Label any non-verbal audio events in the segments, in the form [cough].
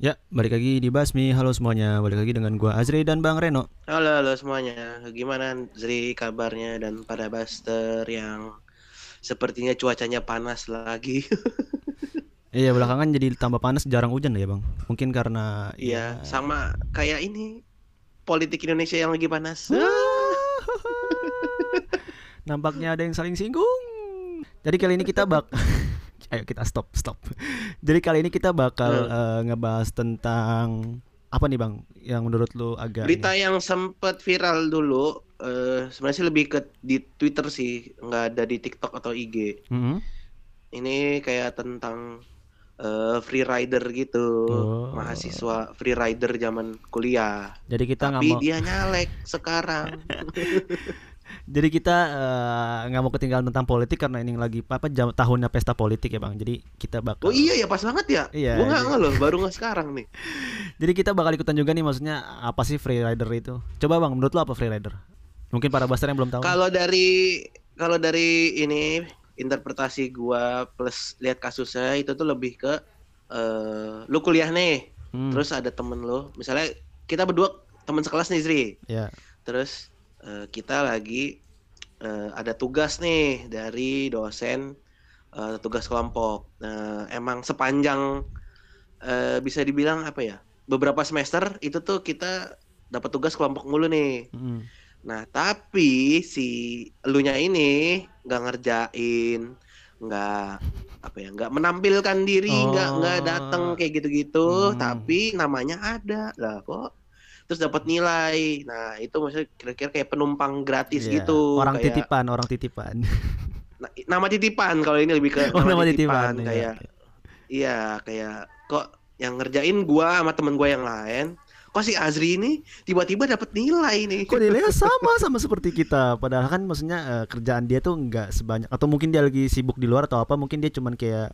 Ya, balik lagi di Basmi. Halo semuanya, balik lagi dengan gua Azri dan Bang Reno. Halo, halo semuanya. Gimana Zri kabarnya dan pada Buster yang sepertinya cuacanya panas lagi. [laughs] Iya, belakangan jadi tambah panas, jarang hujan ya, Bang. Mungkin karena Iya, sama kayak ini politik Indonesia yang lagi panas. [laughs] nampaknya ada yang saling singgung. Jadi kali ini kita bak [laughs] Ayo kita stop, stop. Jadi kali ini kita bakal Hmm. eh, ngebahas tentang apa nih, Bang? Yang menurut lu agak Berita yang sempat viral dulu eh sebenarnya sih lebih ke di Twitter sih, nggak ada di TikTok atau IG. Mhm. Ini kayak tentang eh, free rider gitu, Oh. mahasiswa free rider zaman kuliah. Jadi kita nggak Tapi mau dia nyalek sekarang. [laughs] Jadi kita eh, nggak mau ketinggalan tentang politik karena ini lagi apa jam, tahunnya pesta politik ya, Bang. Jadi kita bakal Oh iya ya pas banget ya. Iya, Gua nggak loh, baru nggak sekarang nih. [laughs] Jadi kita bakal ikutan juga nih maksudnya apa sih free rider itu? Coba Bang, menurut lo apa free rider? Mungkin para buster yang belum tahu. Kalau dari kalau dari ini interpretasi gua plus lihat kasusnya itu tuh lebih ke eh lu kuliah nih, Hmm, terus ada temen lu, misalnya kita berdua teman sekelas nih Zri. ya. Terus eh, kita lagi eh, ada tugas nih dari dosen eh, tugas kelompok. Nah, emang sepanjang eh, bisa dibilang apa ya? Beberapa semester itu tuh kita dapat tugas kelompok mulu nih. Mm. Nah, tapi si elunya ini nggak ngerjain, nggak apa ya, nggak menampilkan diri, nggak nggak Oh. datang kayak gitu-gitu, Hmm. tapi namanya ada lah kok. Terus dapat nilai. Nah, itu maksudnya kira-kira kayak penumpang gratis Iya, gitu. Orang kayak, titipan, orang titipan. na- nama titipan kalau ini lebih ke Oh, nama, nama titipan, titipan, iya. kayak iya, kayak kok yang ngerjain gua sama temen gua yang lain. Kok si Azri ini tiba-tiba dapat nilai nih. Kok nilainya sama sama seperti kita. Padahal kan maksudnya eh, kerjaan dia tuh nggak sebanyak atau mungkin dia lagi sibuk di luar atau apa, mungkin dia cuman kayak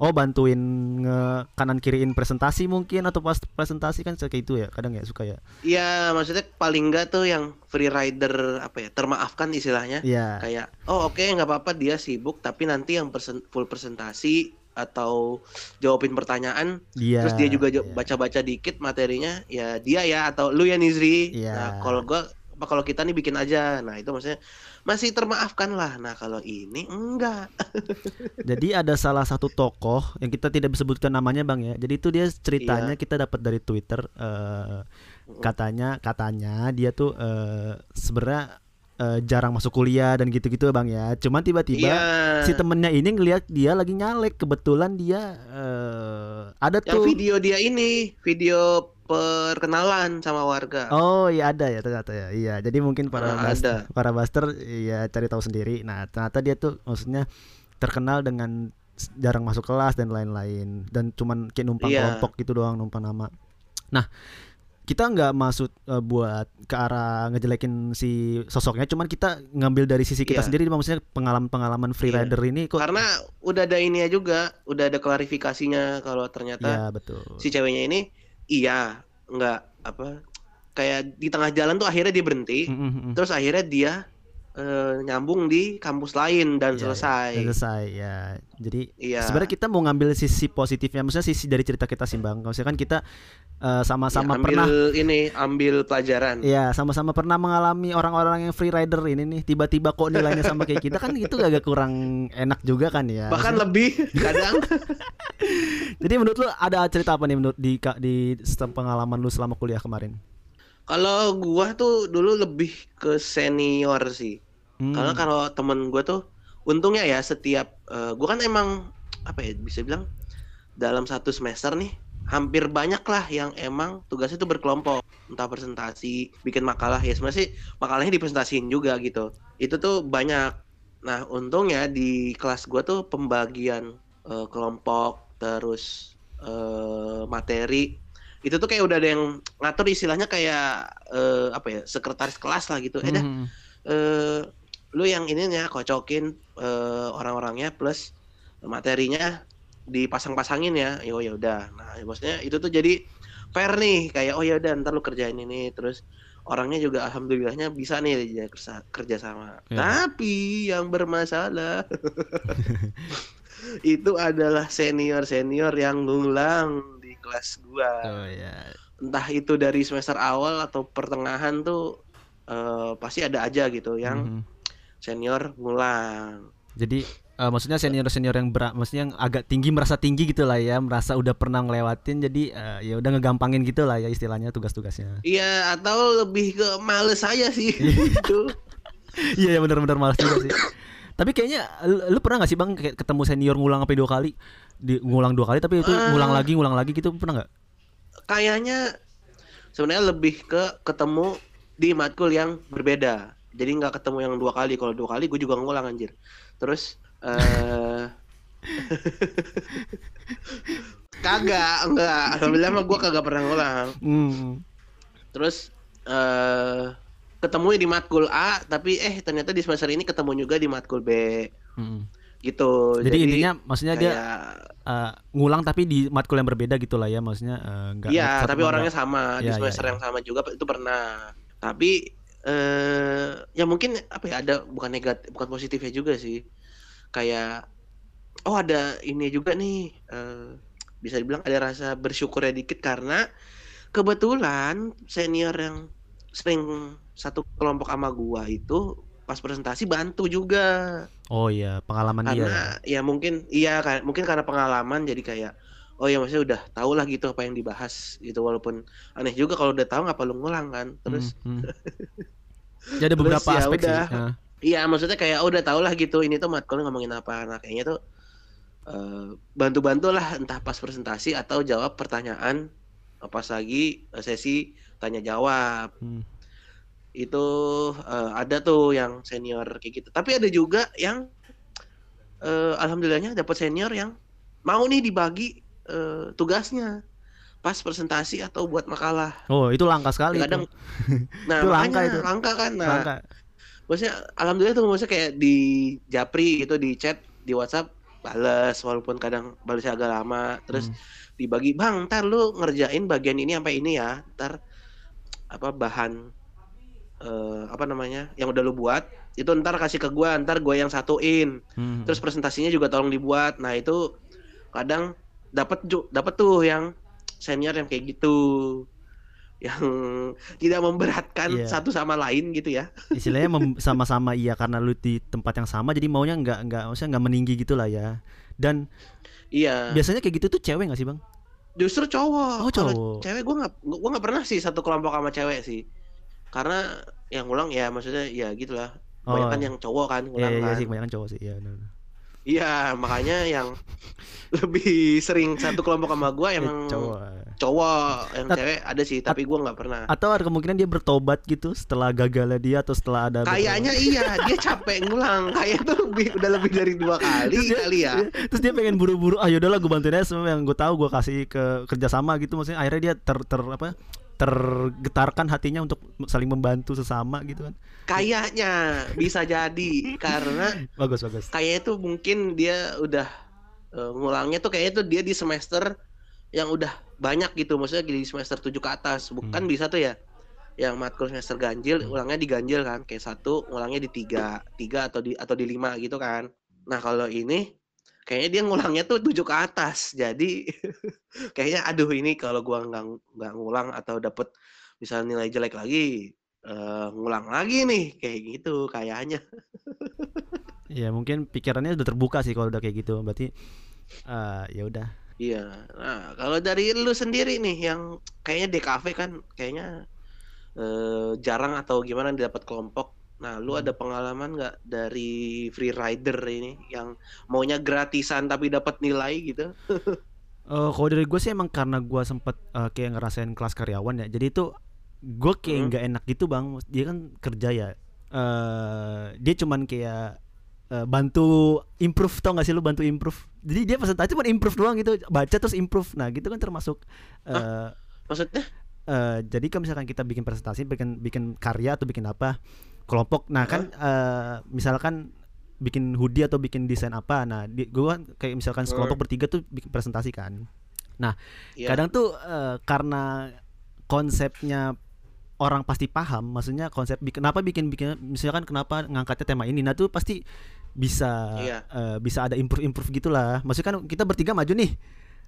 oh bantuin nge kanan kiriin presentasi mungkin atau pas presentasi kan kayak itu ya. Kadang ya suka ya. Iya, maksudnya paling enggak tuh yang free rider apa ya, termaafkan istilahnya. Iya. Kayak, oh oke nggak apa-apa dia sibuk, tapi nanti yang persen- full presentasi atau jawabin pertanyaan, Dia. terus dia juga baca-baca dikit materinya, ya dia ya atau lu ya Nizri. Iya. Nah kalau gua, apa kalau kita nih bikin aja, nah itu maksudnya masih termaafkan lah. Nah kalau ini enggak. [laughs] Jadi ada salah satu tokoh yang kita tidak bisa sebutkan namanya bang ya. Jadi itu dia ceritanya Iya. kita dapat dari Twitter. eh, katanya katanya dia tuh eh, sebenarnya eh, jarang masuk kuliah dan gitu-gitu bang ya. Cuman tiba-tiba Iya. si temennya ini ngelihat dia lagi nyalek. Kebetulan dia eh, ada Yang tuh. video dia ini, video perkenalan sama warga. Oh iya ada ya ternyata ya. Iya jadi mungkin para Ah, bas- ada. para buster ya cari tahu sendiri. Nah ternyata dia tuh maksudnya terkenal dengan jarang masuk kelas dan lain-lain dan cuman kayak numpang Iya. kelompok gitu doang numpang nama. Nah kita nggak maksud eh, buat ke arah ngejelekin si sosoknya, cuman kita ngambil dari sisi kita Iya. sendiri, maksudnya pengalaman-pengalaman free Iya. rider ini kok. Karena udah ada ini juga, udah ada klarifikasinya kalau ternyata ya betul. si ceweknya ini iya nggak apa kayak di tengah jalan tuh akhirnya dia berhenti, Mm, mm, mm. terus akhirnya dia eh, nyambung di kampus lain dan Iya, selesai. iya, selesai ya. Jadi Iya. sebenarnya kita mau ngambil sisi positifnya, maksudnya sisi dari cerita kita sih bang. Maksudnya kan kita eh, sama-sama Ya, ambil pernah, ini ambil pelajaran. ya sama-sama pernah mengalami orang-orang yang free rider ini nih. Tiba-tiba kok nilainya sama kayak kita kan itu agak kurang enak juga kan ya. Bahkan lebih kadang [laughs] Jadi menurut lu ada cerita apa nih menurut di di sistem pengalaman lu selama kuliah kemarin? Kalau gua tuh dulu lebih ke senior sih. Hmm. Karena kalau temen gua tuh untungnya ya setiap eh, gua kan emang apa ya bisa bilang dalam satu semester nih hampir banyak lah yang emang tugasnya tuh berkelompok entah presentasi bikin makalah ya sebenarnya sih makalahnya dipresentasiin juga gitu itu tuh banyak nah untungnya di kelas gua tuh pembagian eh, kelompok terus eh, materi itu tuh kayak udah ada yang ngatur istilahnya kayak eh, apa ya sekretaris kelas lah gitu. Eh dah. Hmm. eh lu yang ininya kocokin eh, orang-orangnya plus materinya dipasang-pasangin ya. Yo ya udah. Nah ya maksudnya itu tuh jadi fair nih. Kayak oh ya udah ntar lu kerjain ini. Terus orangnya juga alhamdulillahnya bisa nih kerja, kerja sama. Ya. tapi yang bermasalah [laughs] itu adalah senior senior yang ngulang kelas gua. Oh ya. Entah itu dari semester awal atau pertengahan tuh eh, pasti ada aja gitu yang Mhm. senior ngulang. Jadi eh, maksudnya senior-senior yang berat, maksudnya yang agak tinggi merasa tinggi gitu lah ya, merasa udah pernah ngelewatin jadi eh, ya udah ngegampangin gitu lah ya istilahnya tugas-tugasnya. Iya, atau lebih ke males aja sih [laughs] gitu. Iya ya benar-benar malas juga sih. Tapi kayaknya lu, lu pernah gak sih bang ketemu senior ngulang sampai dua kali, di, ngulang dua kali tapi itu Ah. ngulang lagi ngulang lagi gitu pernah nggak? Kayaknya sebenarnya lebih ke ketemu di matkul yang berbeda. Jadi nggak ketemu yang dua kali. Kalau dua kali gue juga ngulang anjir. Terus eh [laughs] kagak, enggak. Alhamdulillah mah gue kagak pernah ngulang. Hmm. Terus eh ketemu di matkul A, tapi eh ternyata di semester ini ketemu juga di matkul B Hmm. Gitu. Jadi, intinya maksudnya dia kayak eh, ngulang tapi di matkul yang berbeda gitu lah ya maksudnya eh, nggak Iya, tapi orangnya sama di Iya, iya, semester iya. yang sama juga itu pernah. Tapi eh ya mungkin apa ya ada bukan negatif, bukan positifnya juga sih. Kayak oh ada ini juga nih eh bisa dibilang ada rasa bersyukurnya dikit karena kebetulan senior yang sering satu kelompok sama gua itu pas presentasi bantu juga Oh iya pengalaman dia. ya. karena ya mungkin iya mungkin karena pengalaman jadi kayak oh ya maksudnya udah tau lah gitu apa yang dibahas gitu walaupun aneh juga kalau udah tahu ngapa lu ngulang kan terus Hmm, hmm. [laughs] Ya ada terus beberapa ya aspek sih. udah. Nah, iya maksudnya kayak oh, udah tau lah gitu ini tuh matkulnya ngomongin apa nah kayaknya tuh eh, bantu-bantu lah entah pas presentasi atau jawab pertanyaan pas lagi sesi tanya jawab hmm. Itu eh, ada tuh yang senior kayak gitu. Tapi ada juga yang eh, alhamdulillahnya dapat senior yang mau nih dibagi eh, tugasnya pas presentasi atau buat makalah. Oh itu langka sekali. Kadang itu. [laughs] nah Itu langka itu. langka kan. Nah, langka. maksudnya alhamdulillah tuh maksudnya kayak di Japri gitu di chat di WhatsApp balas walaupun kadang balasnya agak lama terus Hmm. dibagi bang ntar lu ngerjain bagian ini sampai ini ya ntar apa bahan eh, apa namanya yang udah lu buat itu ntar kasih ke gua ntar gua yang satuin. Hmm. terus presentasinya juga tolong dibuat. Nah itu kadang dapat dapat tuh yang senior yang kayak gitu. Yang [laughs] tidak memberatkan Iya. satu sama lain gitu ya. [laughs] Istilahnya sama-sama iya karena lu di tempat yang sama jadi maunya nggak nggak maksudnya nggak meninggi gitu lah ya. Dan iya. biasanya kayak gitu tuh cewek nggak sih bang? Justru cowok. Oh, cowok. cewek gua nggak gua nggak pernah sih satu kelompok sama cewek sih karena yang ngulang ya maksudnya ya gitulah Oh. kebanyakan yang cowok kan iya ngulang iya kan sih kebanyakan cowok sih iya benar. Iya, makanya yang [laughs] lebih sering satu kelompok sama gua Eh, emang [laughs] cowok cowok, yang Tat- cewek ada sih, tapi gua nggak pernah. atau ada kemungkinan dia bertobat gitu setelah gagalnya dia atau setelah ada Kayaknya iya, dia capek ngulang. [laughs] Kayak tuh lebih udah lebih dari dua kali Terus dia- kali ya. terus dia pengen buru-buru ah yaudahlah gue bantuin aja semua yang gue tahu gue kasih ke kerjasama gitu maksudnya akhirnya dia ter, ter apa tergetarkan hatinya untuk saling membantu sesama gitu kan Kayaknya bisa jadi karena [laughs] bagus bagus kayaknya tuh mungkin dia udah eh, ngulangnya tuh kayaknya tuh dia di semester yang udah banyak gitu, maksudnya di semester 7 ke atas. Bukan Hmm. bisa tuh ya. Yang matkul semester ganjil, ulangnya diganjil kan, kayak satu ngulangnya di tiga, tiga atau di atau di lima gitu kan. Nah kalau ini kayaknya dia ngulangnya tuh tujuh ke atas, jadi [laughs] kayaknya aduh ini kalau gua nggak nggak ngulang atau dapet misalnya nilai jelek lagi, eh, ngulang lagi nih kayak gitu kayaknya. [laughs] ya mungkin pikirannya udah terbuka sih kalau udah kayak gitu berarti eh, ya udah Iya. Nah, kalau dari lu sendiri nih yang kayaknya DKV kan kayaknya eh, jarang atau gimana didapat kelompok. Nah, lu Hmm. ada pengalaman nggak dari free rider ini yang maunya gratisan tapi dapat nilai gitu? [laughs] Eh, kalau dari gue sih emang karena gue sempet eh, kayak ngerasain kelas karyawan ya jadi itu gue kayak Hmm. nggak enak gitu bang dia kan kerja ya eh dia cuman kayak eh, bantu improve tau gak sih lu bantu improve jadi dia presentasi cuma improve doang gitu baca terus improve nah gitu kan termasuk eh Maksudnya? eh, jadi kalau misalkan kita bikin presentasi bikin bikin karya atau bikin apa kelompok. Nah kan eh, misalkan bikin hoodie atau bikin desain apa nah di, gua kan kayak misalkan sekelompok bertiga tuh bikin presentasi kan. Iya. kadang tuh eh, karena konsepnya orang pasti paham maksudnya konsep bikin kenapa bikin bikin misalkan kenapa ngangkatnya tema ini nah tuh pasti bisa Iya. eh, bisa ada improve improve gitulah. Maksudnya kan kita bertiga maju nih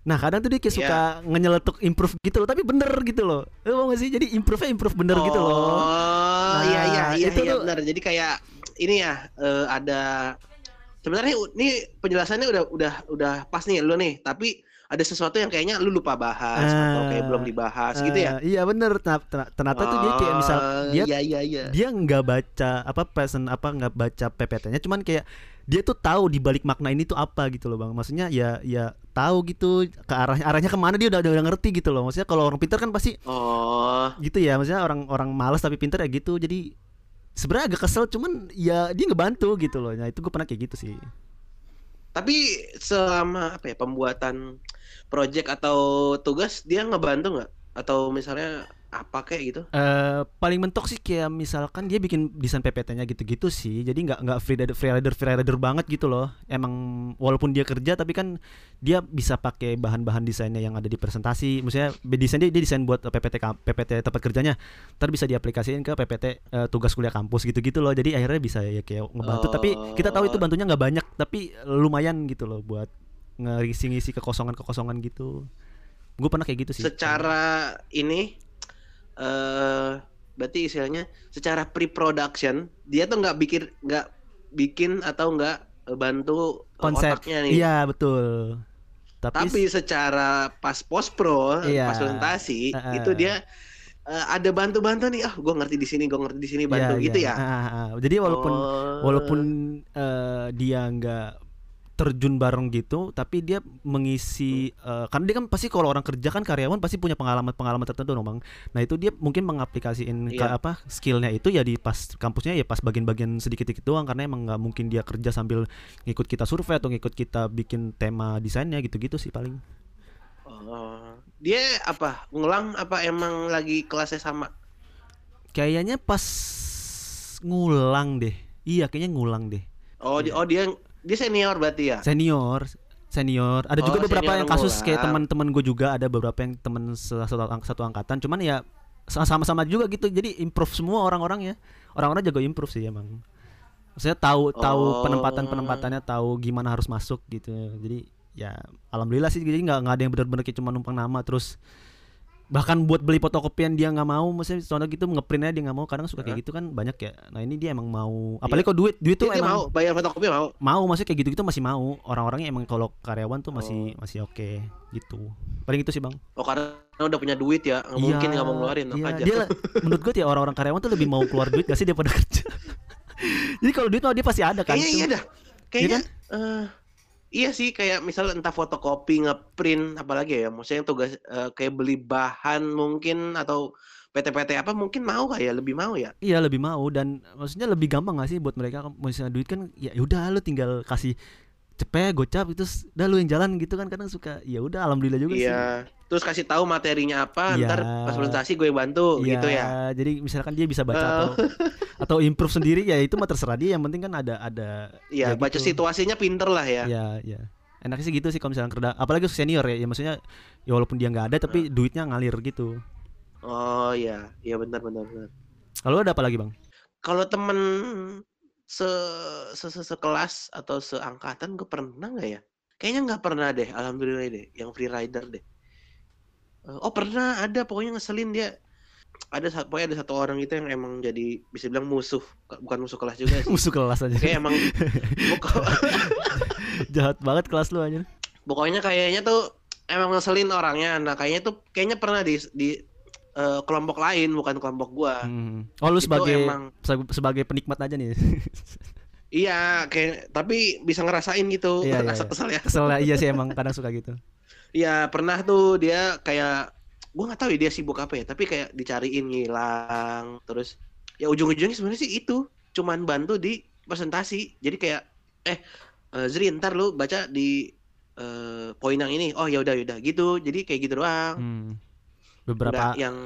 Nah kadang tuh dia kayak Iya. suka ngenyeletuk improve gitu loh, tapi bener gitu loh. Lu mau gak sih? Jadi improve-nya improve bener gitu loh. Oh, iya iya Nah, iya itu iya tuh- benar. Jadi kayak ini ya eh, ada sebenarnya ini penjelasannya udah udah udah pas nih lu nih, tapi ada sesuatu yang kayaknya lu lupa bahas atau kayak Ah, belum dibahas gitu ya. Eh, Iya bener. Ternyata, tuh dia kayak misal Oh, dia iya iya iya. dia nggak baca apa present apa nggak baca PPT-nya, cuman kayak dia tuh tahu di balik makna ini tuh apa gitu loh bang. Maksudnya ya ya tahu gitu ke arahnya arahnya ke mana dia udah udah, udah ngerti gitu loh. Maksudnya kalau orang pintar kan pasti Oh, gitu ya. Maksudnya orang orang malas tapi pintar ya gitu. Jadi sebenarnya agak kesel cuman ya dia ngebantu gitu loh. Nah itu gue pernah kayak gitu sih. tapi selama apa ya pembuatan project atau tugas dia ngebantu nggak? Atau misalnya apa kayak gitu? Eh paling mentok sih kayak misalkan dia bikin desain PPT-nya gitu-gitu sih. Jadi nggak nggak free rider free rider free rider banget gitu loh. Emang walaupun dia kerja tapi kan dia bisa pakai bahan-bahan desainnya yang ada di presentasi. Maksudnya desain dia, dia desain buat PPT PPT tempat kerjanya. Ntar bisa diaplikasiin ke PPT eh, tugas kuliah kampus gitu-gitu loh. Jadi akhirnya bisa ya kayak ngebantu. Tapi kita tahu itu Oh. bantunya nggak banyak tapi lumayan gitu loh buat ngisi-ngisi kekosongan-kekosongan gitu. Gue pernah kayak gitu sih. Secara ini eh berarti istilahnya secara pre-production dia tuh nggak bikin nggak bikin atau nggak bantu konsep. otaknya nih. Iya betul. Tapi, Tapi secara pas post pro, Iya. pas presentasi Heeh. itu dia eh, ada bantu-bantu nih. Ah, gue ngerti di sini, gue ngerti di sini bantu Iya, gitu iya. ya. Ah, ah. Jadi walaupun Oh. walaupun eh, dia nggak terjun bareng gitu, tapi dia mengisi eh, karena dia kan pasti kalau orang kerja kan karyawan pasti punya pengalaman-pengalaman tertentu dong, Bang. Nah, itu dia mungkin mengaplikasiin ke Iya. apa skillnya itu ya di pas kampusnya ya pas bagian-bagian sedikit-sedikit doang karena emang nggak mungkin dia kerja sambil ngikut kita survei atau ngikut kita bikin tema desainnya gitu-gitu sih paling. Oh. Dia apa? Ngulang apa emang lagi kelasnya sama? Kayaknya pas ngulang deh. Iya, kayaknya ngulang deh. Oh, di- oh dia dia senior berarti ya? senior senior. Ada juga Oh, beberapa senior yang kasus kayak teman-teman gue juga ada beberapa yang teman satu, ang- satu angkatan. Cuman ya sa- sama-sama juga gitu. Jadi improve semua orang-orang ya. Orang-orang jago improve sih emang. Maksudnya tahu tahu Oh. penempatan penempatannya tahu gimana harus masuk gitu. Jadi ya alhamdulillah sih. Jadi nggak nggak ada yang benar-benar kayak cuma numpang nama terus bahkan buat beli fotokopian dia nggak mau maksudnya contoh gitu ngeprintnya dia nggak mau. Kadang suka kayak gitu kan banyak ya. Nah ini dia emang mau. Apalagi kok duit duit tuh Dia, emang mau bayar fotokopi mau. mau maksudnya kayak gitu-gitu masih mau. Orang-orangnya emang kalau karyawan tuh masih Oh. masih oke gitu. Paling itu sih bang. Oh karena udah punya duit ya, nggak mungkin nggak mau ngeluarin iya, aja. dia menurut gue ya orang-orang karyawan tuh lebih mau keluar duit gak sih daripada [laughs] kerja? Jadi kalau duit mah dia pasti ada kan Kayaknya iya Cuma- dah. Kayaknya eh, iya sih kayak misal entah fotokopi, ngeprint apalagi ya, maksudnya yang tugas eh, kayak beli bahan mungkin atau PT-PT apa mungkin mau kayak lebih mau ya. iya lebih mau dan maksudnya lebih gampang gak sih buat mereka misalnya duit kan ya udah lu tinggal kasih cepet gocap itu udah lu yang jalan gitu kan kadang suka ya udah alhamdulillah juga sih Iya. Terus kasih tahu materinya apa, Iya. ntar pas presentasi gue bantu Iya, gitu ya. jadi misalkan dia bisa baca Oh. atau [laughs] atau improve sendiri ya itu mah terserah dia yang penting kan ada ada Iya, ya baca gitu. situasinya pinter lah ya. Iya, iya. Enaknya sih gitu sih kalau misalnya kerja, apalagi senior ya, ya maksudnya ya walaupun dia nggak ada tapi duitnya ngalir gitu. Oh iya, iya benar benar benar. Kalau ada apa lagi bang? Kalau temen se, se, se- sekelas atau seangkatan gue pernah nggak ya? Kayaknya nggak pernah deh, alhamdulillah deh, yang free rider deh. Eh, Oh pernah ada, pokoknya ngeselin dia. Ada pokoknya ada satu orang itu yang emang jadi bisa bilang musuh, bukan musuh kelas juga sih. [laughs] Musuh kelas aja. Kayak emang [laughs] [laughs] Jahat banget kelas lu aja. pokoknya kayaknya tuh emang ngeselin orangnya. Nah kayaknya tuh kayaknya pernah di di eh, kelompok lain bukan kelompok gua. Hmm. Oh lu Itu sebagai emang- se- sebagai penikmat aja nih. [laughs] Iya, kayak tapi bisa ngerasain gitu, Iya, iya, rasa iya. kesel ya. Kesel lah, iya sih [laughs] emang kadang suka gitu. Iya pernah tuh dia kayak gue nggak tahu ya dia sibuk apa ya tapi kayak dicariin ngilang terus ya ujung-ujungnya sebenarnya sih itu cuman bantu di presentasi jadi kayak eh eh, Zri ntar lu baca di eh, poin yang ini oh ya udah udah gitu jadi kayak gitu doang Hmm. Nggak Beberapa yang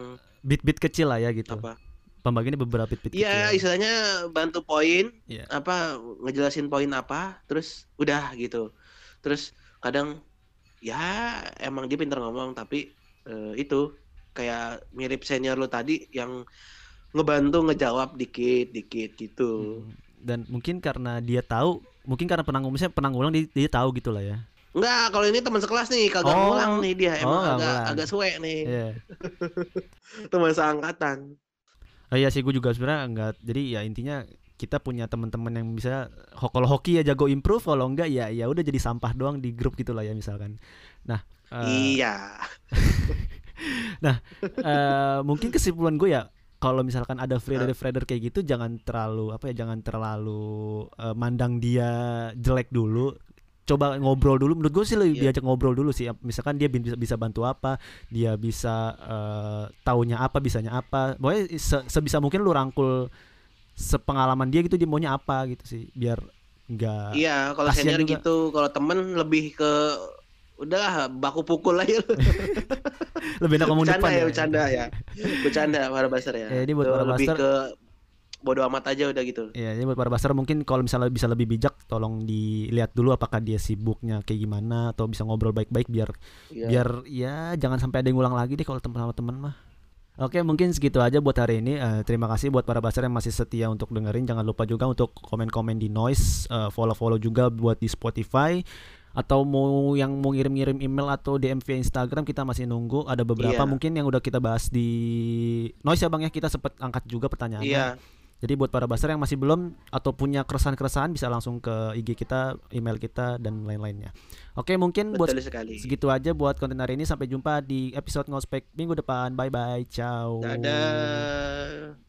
bit-bit kecil lah ya gitu. apa Pembagiannya beberapa bit-bit Iya kecil. istilahnya bantu poin Iya. apa ngejelasin poin apa terus udah gitu terus kadang ya emang dia pintar ngomong tapi eh, itu kayak mirip senior lo tadi yang ngebantu ngejawab dikit dikit gitu Hmm. Dan mungkin karena dia tahu, mungkin karena pernah misalnya pernah ngulang dia, dia tahu gitu lah ya. Enggak, kalau ini teman sekelas nih, kagak Oh. ngulang nih dia, emang Oh, agak ngulang. agak suwe nih. Iya. [laughs] Teman seangkatan. Oh iya sih gue juga sebenarnya enggak. Jadi ya intinya kita punya teman-teman yang bisa kalau hoki ya jago improve, kalau enggak ya ya udah jadi sampah doang di grup gitu lah ya misalkan. Nah, eh, Iya. [laughs] eh, mungkin kesimpulan gue ya kalau misalkan ada Nah. freelancer freelancer kayak gitu jangan terlalu apa ya jangan terlalu eh, mandang dia jelek dulu coba ngobrol dulu menurut gue sih lebih Iya. diajak ngobrol dulu sih misalkan dia bisa bisa bantu apa dia bisa eh, taunya apa bisanya apa pokoknya se- sebisa mungkin lu rangkul sepengalaman dia gitu dia maunya apa gitu sih biar enggak Iya, kalau senior juga. gitu, kalau temen lebih ke udahlah baku pukul aja lu. [laughs] lebih enak ngomong Bercanda depan ya, bercanda ya. Bercanda para basar ya. Ya, ini buat para lebih ke bodo amat aja udah gitu. Ya, ini buat para baser mungkin kalau misalnya bisa lebih bijak, tolong dilihat dulu apakah dia sibuknya kayak gimana atau bisa ngobrol baik-baik biar Iya. biar ya jangan sampai ada yang ngulang lagi deh kalau teman sama teman mah. Oke, mungkin segitu aja buat hari ini. Eh, terima kasih buat para baser yang masih setia untuk dengerin. Jangan lupa juga untuk komen-komen di Noise, eh, follow-follow juga buat di Spotify atau mau yang mau ngirim-ngirim email atau DM via Instagram kita masih nunggu. Ada beberapa Iya. mungkin yang udah kita bahas di Noise ya Bang ya. Kita sempat angkat juga pertanyaannya. Iya. Jadi buat para baser yang masih belum atau punya keresahan-keresahan bisa langsung ke IG kita, email kita dan lain-lainnya. Oke, mungkin buat Betul sekali. segitu aja buat konten hari ini. Sampai jumpa di episode ngospek minggu depan. Bye bye. Ciao. Dadah.